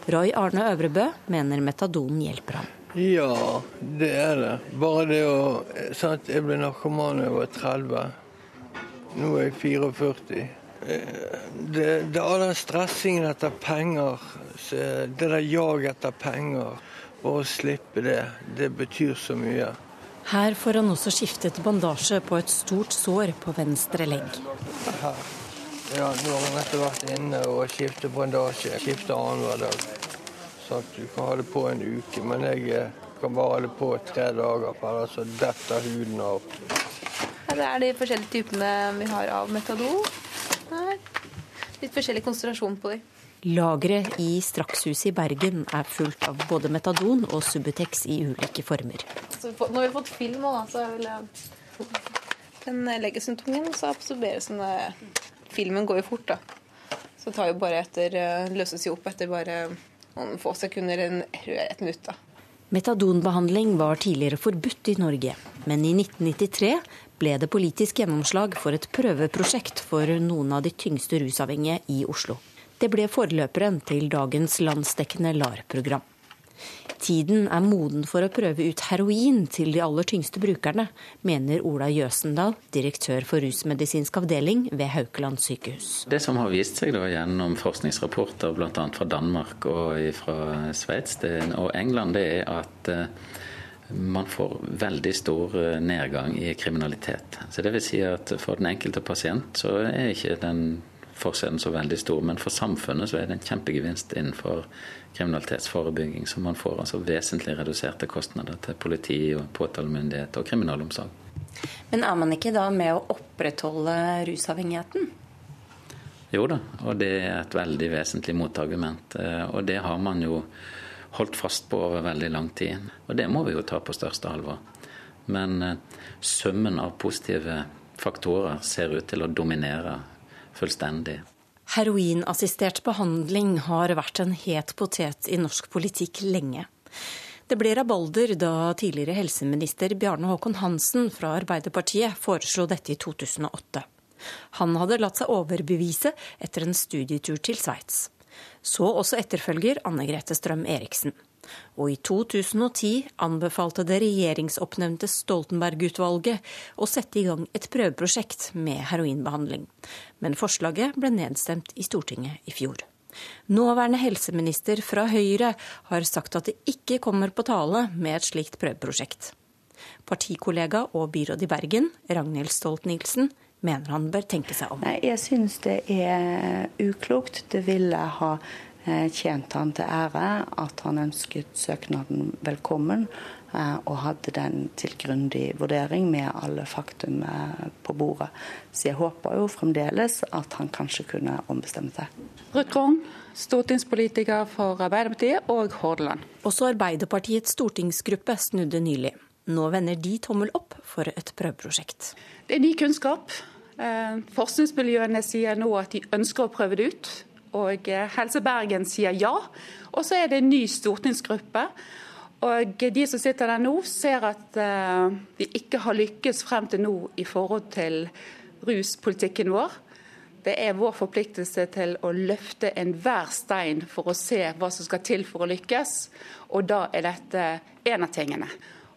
Roy Arne Øvrebø mener metadonen hjelper ham. Ja, det er det. Bare det å sant, Jeg ble narkoman da jeg var 30. Nå er jeg 44. Eh, Det, det all den stressingen etter penger, det der jaget etter penger. Bare å slippe det, det betyr så mye. Her får han også skiftet bandasje på et stort sår på venstre legg. Her. Ja, nå har han nettopp vært inne og skiftet bandasje. Skifter annenhver dag. Så at du kan ha det på en uke, men jeg eh, kan bare ha det på tre dager, for ellers så detter huden av. Her er de forskjellige typene vi har av metadon. Her. Litt forskjellig konsentrasjon på dem. Lageret i Strakshuset i Bergen er fullt av både metadon og Subutex i ulike former. Så vi nå har vi fått film òg, så vil jeg Den legges rundt tungen, så absorberes den. eh, Filmen går jo fort, da. Så tar jo bare etter eh, Løses jo opp etter bare noen få sekunder, en, et minutt, da. Metadonbehandling var tidligere forbudt i Norge, men i 1993 ble det politisk gjennomslag for et prøveprosjekt for noen av de tyngste rusavhengige i Oslo. Det ble forløperen til dagens landsdekkende LAR-program. Tiden er moden for å prøve ut heroin til de aller tyngste brukerne, mener Ola Jøsendal, direktør for rusmedisinsk avdeling ved Haukeland sykehus. Det som har vist seg da gjennom forskningsrapporter bl.a. fra Danmark og fra Sveits og England, det er at eh, man får veldig stor eh, nedgang i kriminalitet. Så vil si at For den enkelte pasient så er ikke den forskjellen så veldig stor, men for samfunnet så er det en kjempegevinst innenfor kriminalitetsforebygging. Så man får altså vesentlig reduserte kostnader til politi, og påtalemyndighet og kriminalomsorg. Men er man ikke da med å opprettholde rusavhengigheten? Jo da, og det er et veldig vesentlig motargument. eh, Og det har man jo holdt fast på over veldig lang tid. Og det må vi jo ta på største alvor. Men eh, summen av positive faktorer ser ut til å dominere fullstendig. Heroinassistert behandling har vært en het potet i norsk politikk lenge. Det ble rabalder da tidligere helseminister Bjarne Håkon Hansen fra Arbeiderpartiet foreslo dette i 2008. Han hadde latt seg overbevise etter en studietur til Sveits. Så også etterfølger Anne Grete Strøm Eriksen. Og i 2010 anbefalte det regjeringsoppnevnte Stoltenberg-utvalget å sette i gang et prøveprosjekt med heroinbehandling. Men forslaget ble nedstemt i Stortinget i fjor. Nåværende helseminister fra Høyre har sagt at det ikke kommer på tale med et slikt prøveprosjekt. Partikollega og byråd i Bergen, Ragnhild Stolt-Nielsen, mener han bør tenke seg om. Nei, jeg syns det er uklokt. Det ville ha tjent han til ære at han ønsket søknaden velkommen, eh, og hadde den til grundig vurdering med alle faktum eh, på bordet. Så jeg håper jo fremdeles at han kanskje kunne ombestemme seg. Ruth Grung, stortingspolitiker for Arbeiderpartiet og Hordaland. Også Arbeiderpartiets stortingsgruppe snudde nylig. Nå vender de tommel opp for et prøveprosjekt. Det er ny kunnskap. Eh, Forskningsmiljøene sier nå at de ønsker å prøve det ut. Og eh, Helse Bergen sier ja. Og så er det en ny stortingsgruppe. Og de som sitter der nå, ser at vi ikke har lykkes frem til nå i forhold til ruspolitikken vår. Det er vår forpliktelse til å løfte enhver stein for å se hva som skal til for å lykkes. Og da er dette en av tingene.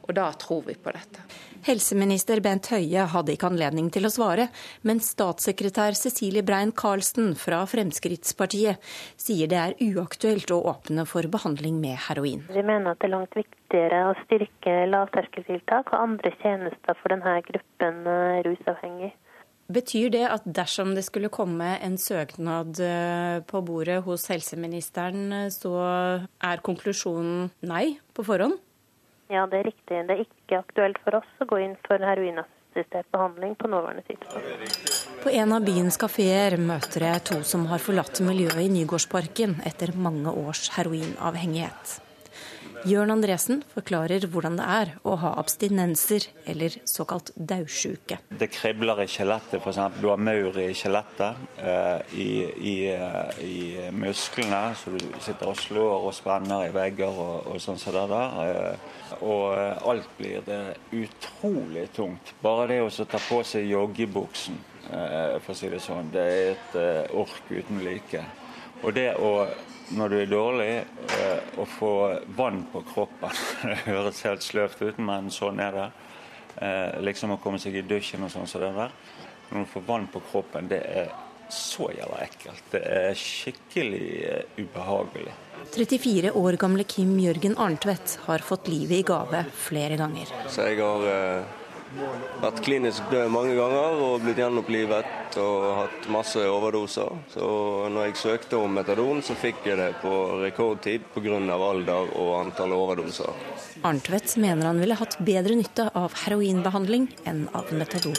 Og da tror vi på dette. Helseminister Bent Høie hadde ikke anledning til å svare, men statssekretær Cecilie Brein-Karlsen fra Fremskrittspartiet sier det er uaktuelt å åpne for behandling med heroin. Vi mener at det er langt viktigere å styrke lavterskeltiltak og andre tjenester for denne gruppen rusavhengige. rusavhengig. Betyr det at dersom det skulle komme en søknad eh, på bordet hos helseministeren, eh, så er konklusjonen nei på forhånd? Ja, det er riktig. Det er ikke aktuelt for oss å gå inn for heroinassistert behandling på nåværende tidspunkt. På en av byens kafeer møter jeg to som har forlatt miljøet i Nygårdsparken etter mange års heroinavhengighet. Jørn Andresen forklarer hvordan det er å ha abstinenser, eller såkalt daudsjuke. Det kribler i skjelettet, f.eks. Du har maur i skjelettet, eh, i, i, eh, i, musklene, så du sitter og slår og spenner i vegger og, og sånn som det der. Eh, og alt blir det utrolig tungt. Bare det å ta på seg joggebuksen, for å si det sånn, det er et ork uten like. Og det å når du er dårlig, eh, å få vann på kroppen. Det høres helt sløvt ut, men sånn er det. Eh, liksom å komme seg i dusjen og sånn som så det der. Når du får vann på kroppen, det er så jævla ekkelt. Det er skikkelig eh, ubehagelig. 34 år gamle Kim Jørgen Arntvedt har fått livet i gave flere ganger. Så jeg har vært klinisk død mange ganger og blitt gjenopplivet og hatt masse overdoser. Så når jeg søkte om metadon, så fikk jeg det på rekordtid pga. alder og antall overdoser. Arntvedt mener han ville hatt bedre nytte av heroinbehandling enn av metadon.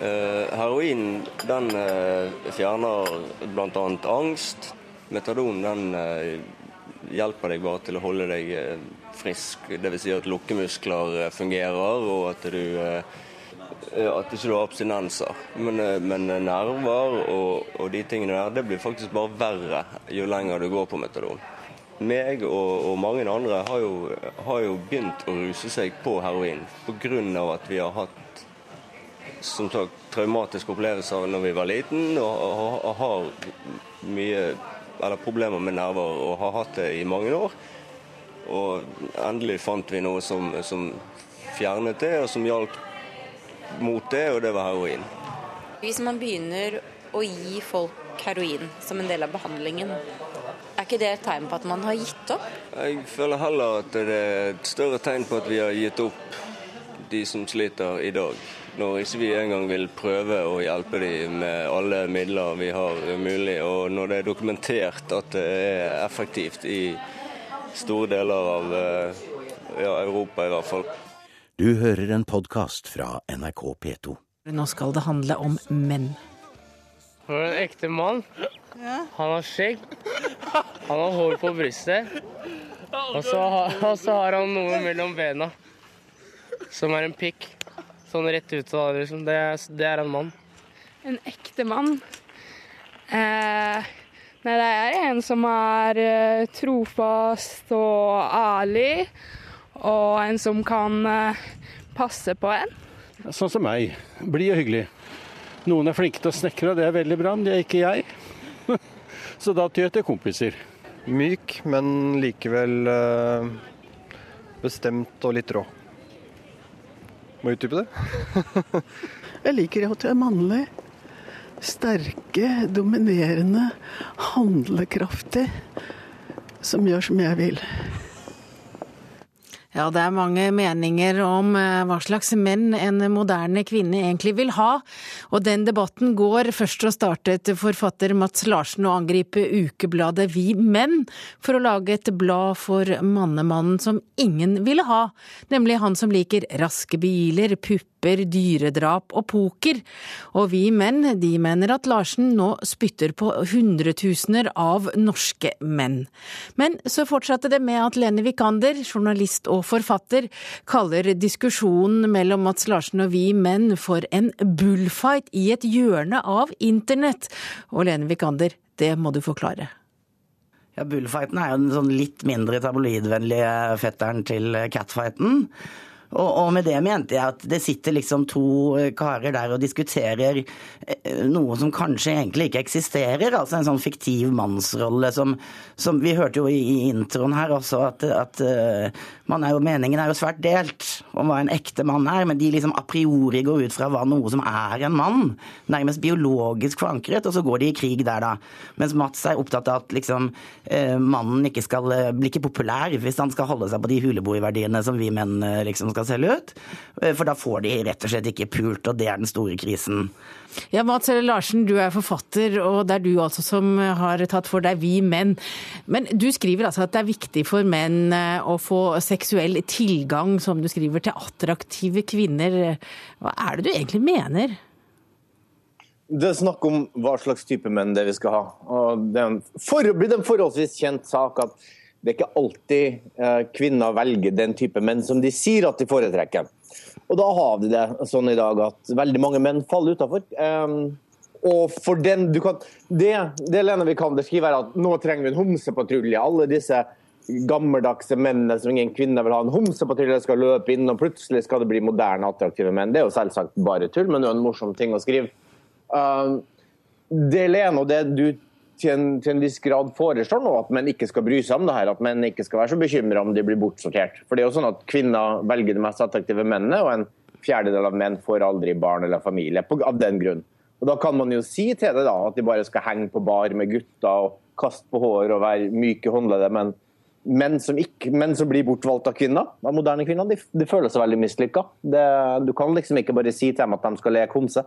Eh, heroin den eh, fjerner bl.a. angst. Metadon den eh, hjelper deg bare til å holde deg eh, frisk. Dvs. Si at lukkemuskler eh, fungerer, og at du eh, at ikke du har abstinenser. Men, eh, men nerver og, og, de tingene der, det blir faktisk bare verre jo lenger du går på metadon. Meg og, og mange andre har jo, har jo, begynt å ruse seg på heroin pga. at vi har hatt som sagt, traumatiske opplevelser når vi var liten, og, og, og har mye eller problemer med nerver og har hatt det i mange år. Og endelig fant vi noe som, som fjernet det, og som hjalp mot det, og det var heroin. Hvis man begynner å gi folk heroin som en del av behandlingen, er ikke det et tegn på at man har gitt opp? Jeg føler heller at det er et større tegn på at vi har gitt opp de som sliter i dag. Når ikke vi engang vil prøve å hjelpe dem med alle midler vi har mulig, og når det er dokumentert at det er effektivt i store deler av eh, ja, Europa i hvert fall. Du hører en podkast fra NRK P2. Nå skal det handle om menn. Han er en ekte mann. Han har skjegg. Han har hår på brystet. Og så har, og så har han noe mellom bena, som er en pikk. Sånn rett ut av liksom. det. Det er en mann. En ekte mann? Eh, Nei, det er en som er uh, trofast og ærlig, og en som kan uh, passe på en. Sånn som meg. Blid og hyggelig. Noen er flinke til å snekre, og det er veldig bra, men det er ikke jeg. Så da tyr jeg til kompiser. Myk, men likevel uh, bestemt og litt rå. Må utdype det? jeg liker at jeg er mannlig sterke, dominerende, handlekraftig, som gjør som jeg vil. Ja, det er mange meninger om eh, hva slags menn en moderne kvinne egentlig vil ha, og den debatten går. Først og startet forfatter Mats Larsen å angripe ukebladet Vi Menn for å lage et blad for mannemannen som ingen ville ha, nemlig han som liker raske biler, pupper dyredrap og poker. Og vi menn, de mener at Larsen nå spytter på hundretusener av norske menn. Men så fortsatte det med at Lene Vikander, journalist og forfatter, kaller diskusjonen mellom Mats Larsen og vi menn for en bullfight i et hjørne av internett. Og Lene Vikander, det må du forklare. Ja, Bullfighten er jo den sånn litt mindre tabloidvennlige fetteren til catfighten. Og, og, med det mente jeg at det sitter liksom to karer der og diskuterer eh, noe som kanskje egentlig ikke eksisterer. Altså en sånn fiktiv mannsrolle som, som Vi hørte jo i, introen her også at, at uh, er jo, meningen er jo svært delt om hva en ekte mann er, men de liksom a priori går ut fra hva noe som er en mann. Nærmest biologisk forankret, og så går de i krig der, da. Mens Mats er opptatt av at liksom mannen ikke skal bli ikke populær hvis han skal holde seg på de huleboerverdiene som vi menn liksom skal skal selge ut. Eh, for da får de rett og slett ikke pult, og det er den store krisen. Ja, Mats Larsen, du er forfatter, og det er du altså som har tatt for deg Vi menn. Men du skriver altså at det er viktig for menn eh, å få seksuell tilgang, som du skriver, til attraktive kvinner. Hva er det du egentlig mener? Det er snakk om hva slags type menn det vi skal ha. Og det er en, for, blitt en forholdsvis kjent sak at det er ikke alltid eh, kvinner velger den type menn som de sier at de foretrekker. Og da har vi det sånn i dag at veldig mange menn faller utafor. Um, og for den du kan, Det, det Lene Vikander skriver, er at nå trenger vi en homsepatrulje. Alle disse gammeldagse mennene som ingen kvinner vil ha en homsepatrulje, skal løpe inn, og plutselig skal det bli moderne, attraktive menn. Det er jo selvsagt bare tull, men det er en morsom ting å skrive. Um, det Lene og det du til en, til en, viss grad foreslår nå at menn ikke skal bry seg om det her, at menn ikke skal være så bekymra om de blir bortsortert. For det er jo sånn at Kvinner velger de mest attraktive mennene, og en fjerdedel av menn får aldri barn eller familie på, av den grunn. Og Da kan man jo si til det da, at de bare skal henge på bar med gutter og kaste på hår og være myke håndledde, men menn som, ikke, menn som blir bortvalgt av kvinner, av moderne kvinner, de, de føler seg veldig mislykka. Du kan liksom ikke bare si til dem at de skal leke homse.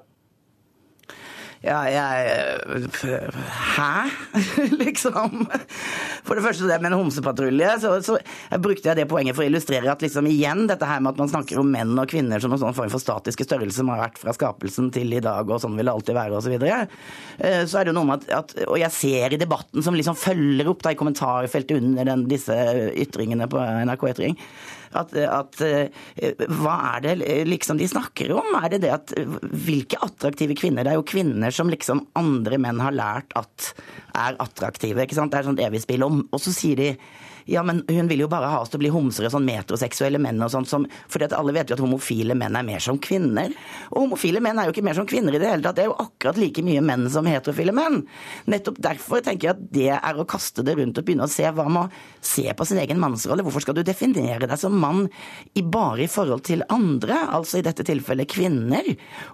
Ja, jeg Hæ? liksom. For det første det med en homsepatrulje, så, så brukte jeg det poenget for å illustrere at liksom igjen dette her med at man snakker om menn og kvinner som en sånn form for statiske størrelse som har vært fra skapelsen til i dag, og sånn vil det alltid være, osv. Så, videre. Eh, så er det jo noe med at, at, Og jeg ser i debatten som liksom følger opp da i kommentarfeltet under den, disse ytringene på NRK Ytring, at, at, eh, Hva er det liksom de snakker om? Er det det at Hvilke attraktive kvinner? Det er jo kvinner som liksom andre menn har lært at er attraktive. ikke sant? Det er sånn evig spill om. Og så sier de ja, men hun vil jo bare ha oss til å bli homser og sånn metroseksuelle menn og sånn som fordi alle vet jo at homofile menn er mer som kvinner. Og homofile menn er jo ikke mer som kvinner i det hele tatt. Det er jo akkurat like mye menn som heterofile menn. Nettopp derfor tenker jeg at det er å kaste det rundt og begynne å se hva med å se på sin egen mannsrolle. Hvorfor skal du definere deg som mann i bare i forhold til andre, altså i dette tilfellet kvinner?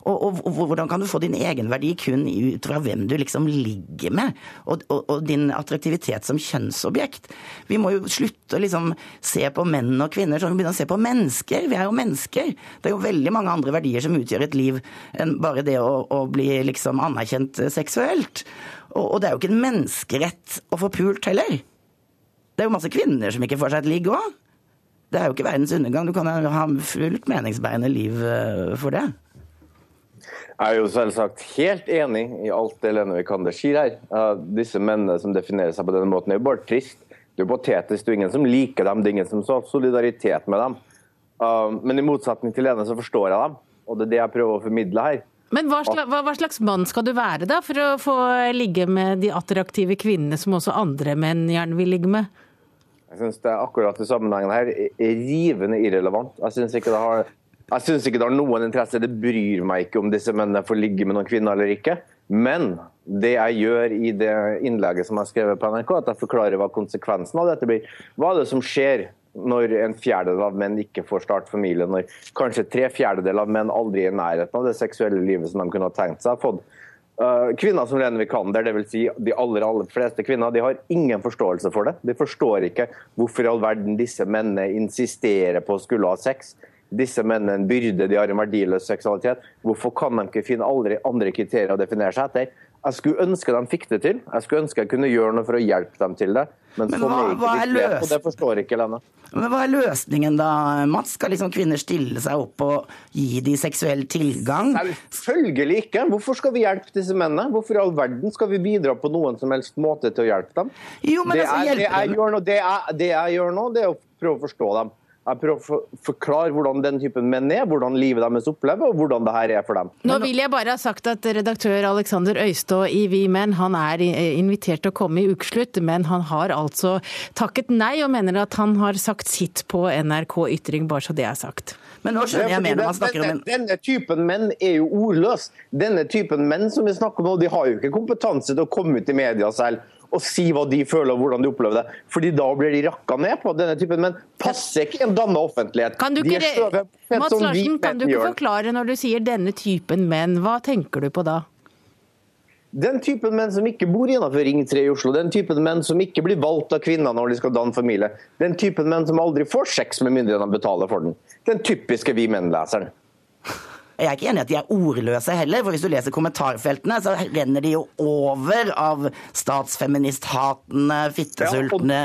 Og, og, og hvordan kan du få din egenverdi kun ut fra hvem du liksom ligger med, og, og din attraktivitet som kjønnsobjekt? Vi må jo slutte å liksom se på menn og kvinner sånn, begynne å se på mennesker. Vi er jo mennesker. Det er jo veldig mange andre verdier som utgjør et liv enn bare det å, å bli liksom anerkjent seksuelt. Og, og, det er jo ikke en menneskerett å få pult heller. Det er jo masse kvinner som ikke får seg et ligg òg. Det er jo ikke verdens undergang. Du kan ha fullt meningsbærende liv eh, for det. Jeg er jo selvsagt helt enig i alt det Lene Vikander sier her. Disse mennene som definerer seg på denne måten, er jo bare trist. Det er jo patetisk. Det er ingen som liker dem, det er ingen som har solidaritet med dem. Uh, men i motsetning til Lene så forstår jeg dem, og det er det jeg prøver å formidle her. Men hva slags, hva slags, mann skal du være da, for å få ligge med de attraktive kvinnene som også andre menn gjerne vil ligge med? Jeg syns det er akkurat i sammenhengen her er rivende irrelevant. Jeg syns ikke, ikke, det har noen interesse. Det bryr meg ikke om disse mennene får ligge med noen kvinner eller ikke. Men det jeg gjør i det innlegget som jeg har skrevet på NRK, at jeg forklarer hva konsekvensen av dette blir. Hva er det som skjer når en fjerdedel av menn ikke får starte familie, når kanskje tre fjerdedeler av menn aldri er i nærheten av det seksuelle livet som de kunne ha tenkt seg fått. få? Uh, kvinner som Lene Vikander, dvs. Si de aller, aller fleste kvinner, de har ingen forståelse for det. De forstår ikke hvorfor i all verden disse mennene insisterer på å skulle ha sex disse mennene en byrde, de har en verdiløs seksualitet. Hvorfor kan de ikke finne aldri andre kriterier å definere seg etter? Jeg skulle ønske de fikk det til. Jeg skulle ønske jeg kunne gjøre noe for å hjelpe dem til det. Men, men hva, hva, er løs... det forstår ikke Lene. Men Hva er løsningen da, Mats? Skal liksom kvinner stille seg opp og gi de seksuell tilgang? Selvfølgelig ikke. Hvorfor skal vi hjelpe disse mennene? Hvorfor i all verden skal vi bidra på noen som helst måte til å hjelpe dem? Jo, men det, altså, er, det, jeg nå, det, er, det jeg gjør nå, det er å prøve å forstå dem. Jeg prøver å for- forklare hvordan den typen menn er, hvordan livet deres opplever, og hvordan det her er for dem. Nå vil jeg bare ha sagt at redaktør Alexander Øystå i Vi Menn han er invitert til å komme i ukeslutt, men han har altså takket nei og mener at han har sagt sitt på NRK Ytring, bare så det er sagt. Men nå skjønner jeg mer når man snakker om denne, denne typen menn er jo ordløs. Denne typen menn som vi snakker om de har jo ikke kompetanse til å komme ut i media selv og si hva de føler og hvordan de opplever det. Fordi da blir de rakka ned på. Denne typen menn passer ikke en danna offentlighet. Kan du ikke, er Mats Larsen, kan du ikke forklare når du sier denne typen menn, hva tenker du på da? Den typen menn som ikke bor innenfor Ring 3 i Oslo, den typen menn som ikke blir valgt av kvinner når de skal danne familie, den typen menn som aldri får sex med myndighetene betaler for den. Den typiske vi menn-leseren. Jeg er ikke enig i at de er ordløse heller, for hvis du leser kommentarfeltene, så renner de jo over av statsfeministhatende, fittesultne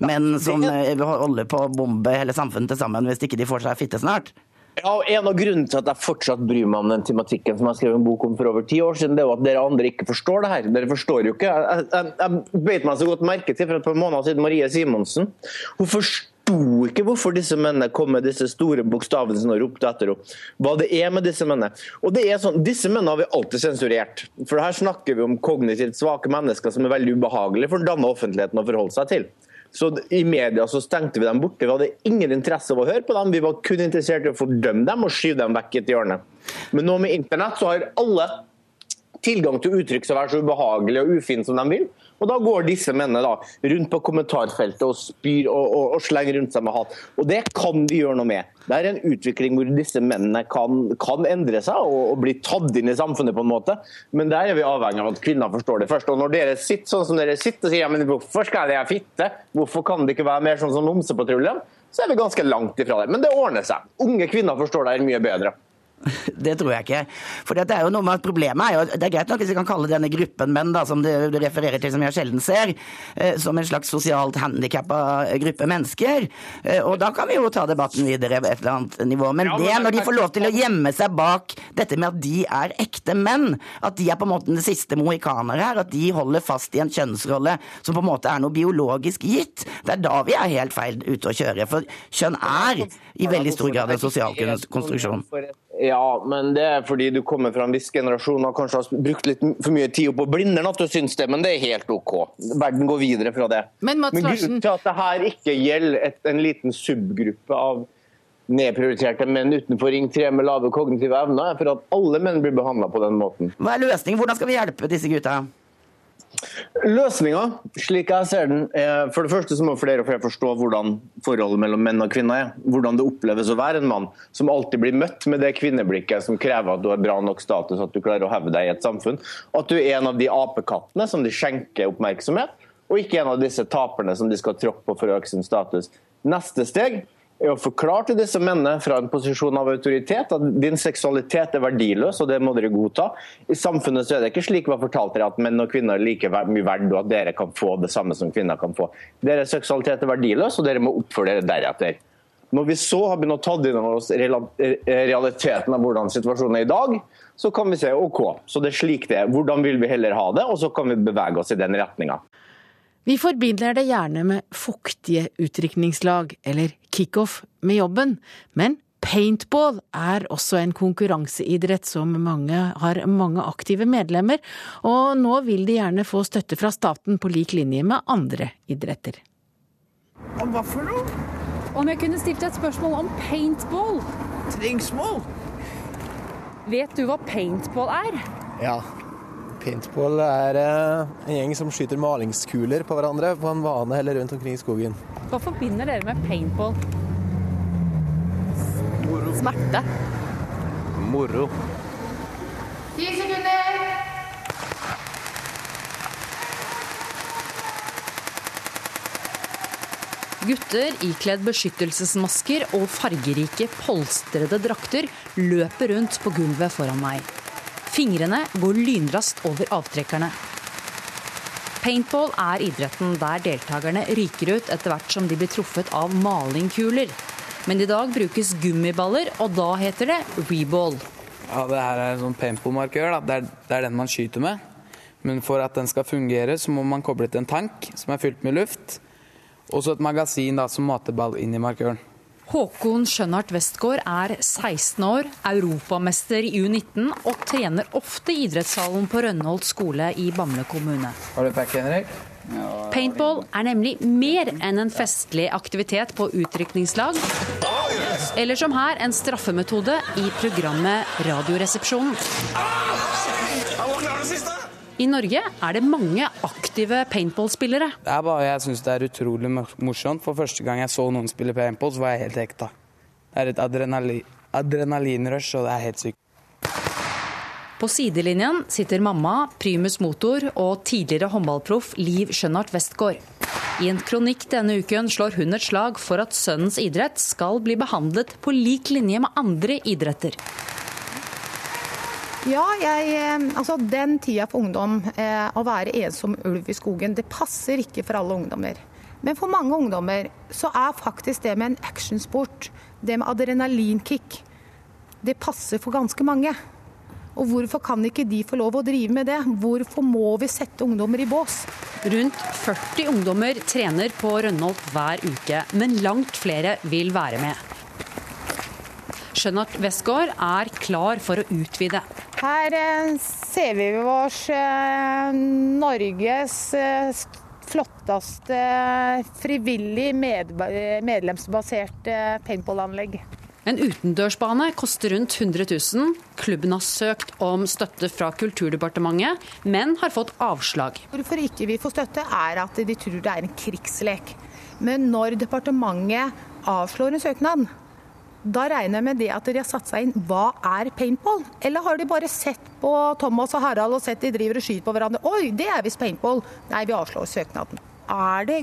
menn som det, holder på å bombe hele samfunnet til sammen hvis ikke de får seg fitte snart. Ja, og En av grunnene til at jeg fortsatt bryr meg om den tematikken som jeg skrev en bok om for over ti år siden, det er jo at dere andre ikke forstår det her. Dere forstår jo ikke. Jeg, jeg, jeg beit meg så godt merke til for et par måneder siden Marie Simonsen. Hun forsto ikke hvorfor disse mennene kom med disse store bokstavene som ropte etter henne. Hva det er med disse mennene. Og det er sånn, Disse mennene har vi alltid sensurert. For her snakker vi om kognitivt svake mennesker som er veldig ubehagelige for den danne offentligheten å forholde seg til. Så I media så stengte vi dem borte. Vi hadde ingen interesse av å høre på dem. Vi var kun interessert i å fordømme dem og skyve dem vekk i et hjørne. Men nå med internett så har alle tilgang til uttrykk som er så ubehagelige og ufine som de vil. Og da går disse mennene da rundt på kommentarfeltet og spyr og, og, og slenger rundt seg med hat. Og det kan vi gjøre noe med. Det er en utvikling hvor disse mennene kan, kan endre seg og, og bli tatt inn i samfunnet på en måte. Men der er vi avhengig av at kvinner forstår det først. Og når dere sitter sånn som dere sitter og sier ja, men hvorfor skal jeg fitte? Hvorfor kan det ikke være mer sånn som Homsepatruljen? Så er vi ganske langt ifra det. Men det ordner seg. Unge kvinner forstår det her mye bedre. Det tror jeg ikke. For det er jo noe med at Problemet er jo Det er greit nok hvis vi kan kalle denne gruppen menn da, som du du refererer til, som jeg sjelden ser, eh, som en slags sosialt handikappa gruppe mennesker. Eh, Og da kan vi jo ta debatten videre på et eller annet nivå. Men Ja, men det det er når de får lov til å gjemme seg bak dette med at de er ekte menn, at de er på en måte den siste mohikaner her, at de holder fast i en kjønnsrolle som på en måte er noe biologisk gitt, det er da vi er helt feil ute å kjøre. For kjønn er i veldig stor grad en sosial konstruksjon. Ja, men det er fordi du kommer fra en viss generasjon og kanskje har brukt litt for mye tid på blinderen at du syns det, men det er helt OK. Verden går videre fra det. Men Mats men grunnen til at det her ikke gjelder et, en liten subgruppe av nedprioriterte menn utenfor Ring 3 med lave kognitive evner, er for at alle menn blir behandla på den måten. Hva er løsningen? Hvordan skal vi hjelpe disse gutta? Løsninga, slik jeg ser den, er for det første så må flere og flere forstå hvordan forholdet mellom menn og kvinner er. Hvordan det oppleves å være en mann som alltid blir møtt med det kvinneblikket som krever at du har bra nok status, at du klarer å hevde deg i et samfunn. At du er en av de apekattene som de skjenker oppmerksomhet, og ikke en av disse taperne som de skal tråkke på for å øke sin status. Neste steg er å forklare til disse mennene fra en posisjon av autoritet at din seksualitet er verdiløs, og det må dere godta. I samfunnet så er det ikke slik vi har fortalt dere at menn og kvinner er like mye verdt, og at dere kan få det samme som kvinner kan få. Deres seksualitet er verdiløs, og dere må oppføre dere deretter. Når vi så har begynt å ta inn over oss realiteten av hvordan situasjonen er i dag, så kan vi se OK, så det er slik det er. Hvordan vil vi heller ha det? Og så kan vi bevege oss i den retninga. Vi forbinder det gjerne med fuktige utdrikningslag eller kickoff med jobben, men paintball er også en konkurranseidrett som mange har mange aktive medlemmer, og nå vil de gjerne få støtte fra staten på lik linje med andre idretter. Om hva for noe? Om jeg kunne stilt et spørsmål om paintball? Trengsmål? Vet du hva paintball er? Ja. Paintball er eh, en gjeng som skyter malingskuler på hverandre på en vane eller rundt omkring i skogen. Hva forbinder dere med paintball? Smerte. Moro. Ti sekunder! Gutter ikledd beskyttelsesmasker og fargerike, polstrede drakter løper rundt på gulvet foran meg. Fingrene går lynraskt over avtrekkerne. Paintball er idretten der deltakerne ryker ut etter hvert som de blir truffet av malingkuler. Men i dag brukes gummiballer, og da heter det reball. Ja, det her er en sånn paintball-markør. Det det er den man skyter med. Men for at den skal fungere, så må man koble til en tank som er fylt med luft. Og så et magasin da, som mater ball inn i markøren. Håkon Skjønnart Westgård er 16 år, europamester i U19 og trener ofte i idrettshallen på Rønholt skole i Bamble kommune. Har du pack, Henrik? Paintball er nemlig mer enn en festlig aktivitet på utrykningslag, eller som her en straffemetode i programmet Radioresepsjonen. I Norge er det mange aktive paintballspillere. Det er bare Jeg syns det er utrolig morsomt. For første gang jeg så noen spille paintball, så var jeg helt hekta. Det er et adrenali adrenalinrush, og det er helt sykt. På sidelinjen sitter mamma, primus motor og tidligere håndballproff Liv Skjønnart Westgård. I en kronikk denne uken slår hun et slag for at sønnens idrett skal bli behandlet på lik linje med andre idretter. Ja, jeg, eh, altså den tida for ungdom, eh, å være ensom ulv i skogen, det passer ikke for alle ungdommer. Men for mange ungdommer så er faktisk det med en actionsport, det med adrenalinkick, det passer for ganske mange. Og hvorfor kan ikke de få lov å drive med det? Hvorfor må vi sette ungdommer i bås? Rundt 40 ungdommer trener på Rønholt hver uke, men langt flere vil være med. Skjønnart Westgård er klar for å utvide. Her eh, ser vi oss eh, Norges eh, flotteste frivillig medlemsbasert medlemsbaserte paintballanlegg. En utendørsbane koster rundt 100 000. Klubben har søkt om støtte fra Kulturdepartementet, men har fått avslag. Hvorfor ikke vi får støtte, er at de tror det er en krigslek. Men når departementet avslår en søknad, da regner jeg med det at de har satt seg inn hva er paintball? Eller har de bare sett på Thomas og Harald og sett de driver og skyter på hverandre? Oi, det er visst paintball. Nei, vi avslår søknaden. Er det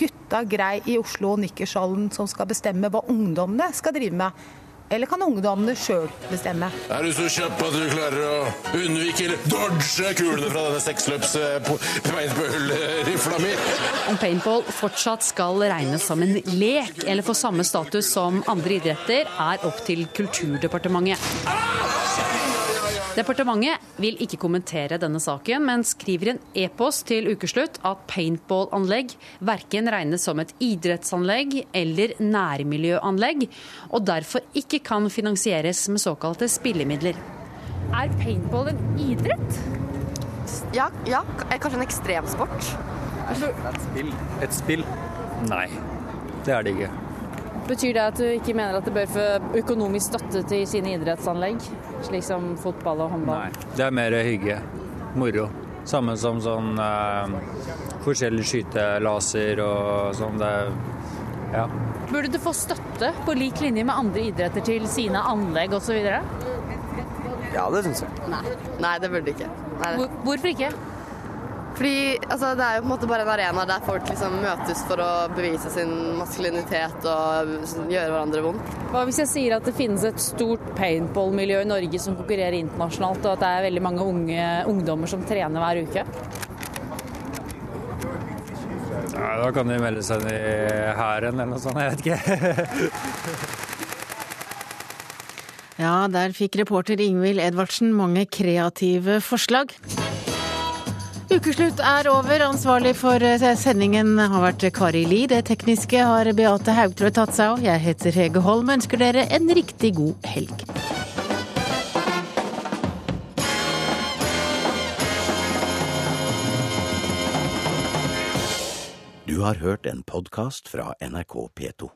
gutta grei i Oslo og Nikkershallen som skal bestemme hva ungdommene skal drive med? Eller kan ungdommene sjøl bestemme? Er du så kjapp at du klarer å unnvike eller dodge kulene fra denne seksløps-paintball-rifla mi? Om paintball fortsatt skal regnes som en lek eller få samme status som andre idretter, er opp til Kulturdepartementet. Departementet vil ikke kommentere denne saken, men skriver i en e-post til ukeslutt at paintballanlegg verken regnes som et idrettsanlegg eller nærmiljøanlegg, og derfor ikke kan finansieres med såkalte spillemidler. Er paintball en idrett? Ja, ja kanskje en ekstremsport. Et spill. Et spill? Nei, det er det ikke. Betyr det at du ikke mener at det bør få økonomisk støtte til sine idrettsanlegg, slik som fotball og håndball? Nei, det er mer hygge. Moro. Samme som sånn eh, forskjellig skytelaser og sånn. Det ja. Burde det få støtte på lik linje med andre idretter til sine anlegg osv.? Ja, det syns jeg. Nei. Nei, det burde du ikke. Nei. Hvor, hvorfor ikke? Fordi altså, Det er jo på en måte bare en arena der folk liksom møtes for å bevise sin maskulinitet og gjøre hverandre vondt. Hva hvis jeg sier at det finnes et stort paintball-miljø i Norge som konkurrerer internasjonalt, og at det er veldig mange unge ungdommer som trener hver uke? Ja, da kan de melde seg i hæren eller noe sånt, jeg vet ikke. ja, der fikk reporter Ingvild Edvardsen mange kreative forslag. Ukeslutt er over. Ansvarlig for eh, sendingen har vært Kari Li. Det tekniske har Beate Haugtrø tatt seg av. Jeg heter Hege Holm og ønsker dere en riktig god helg. Du har hørt en podkast fra NRK P2.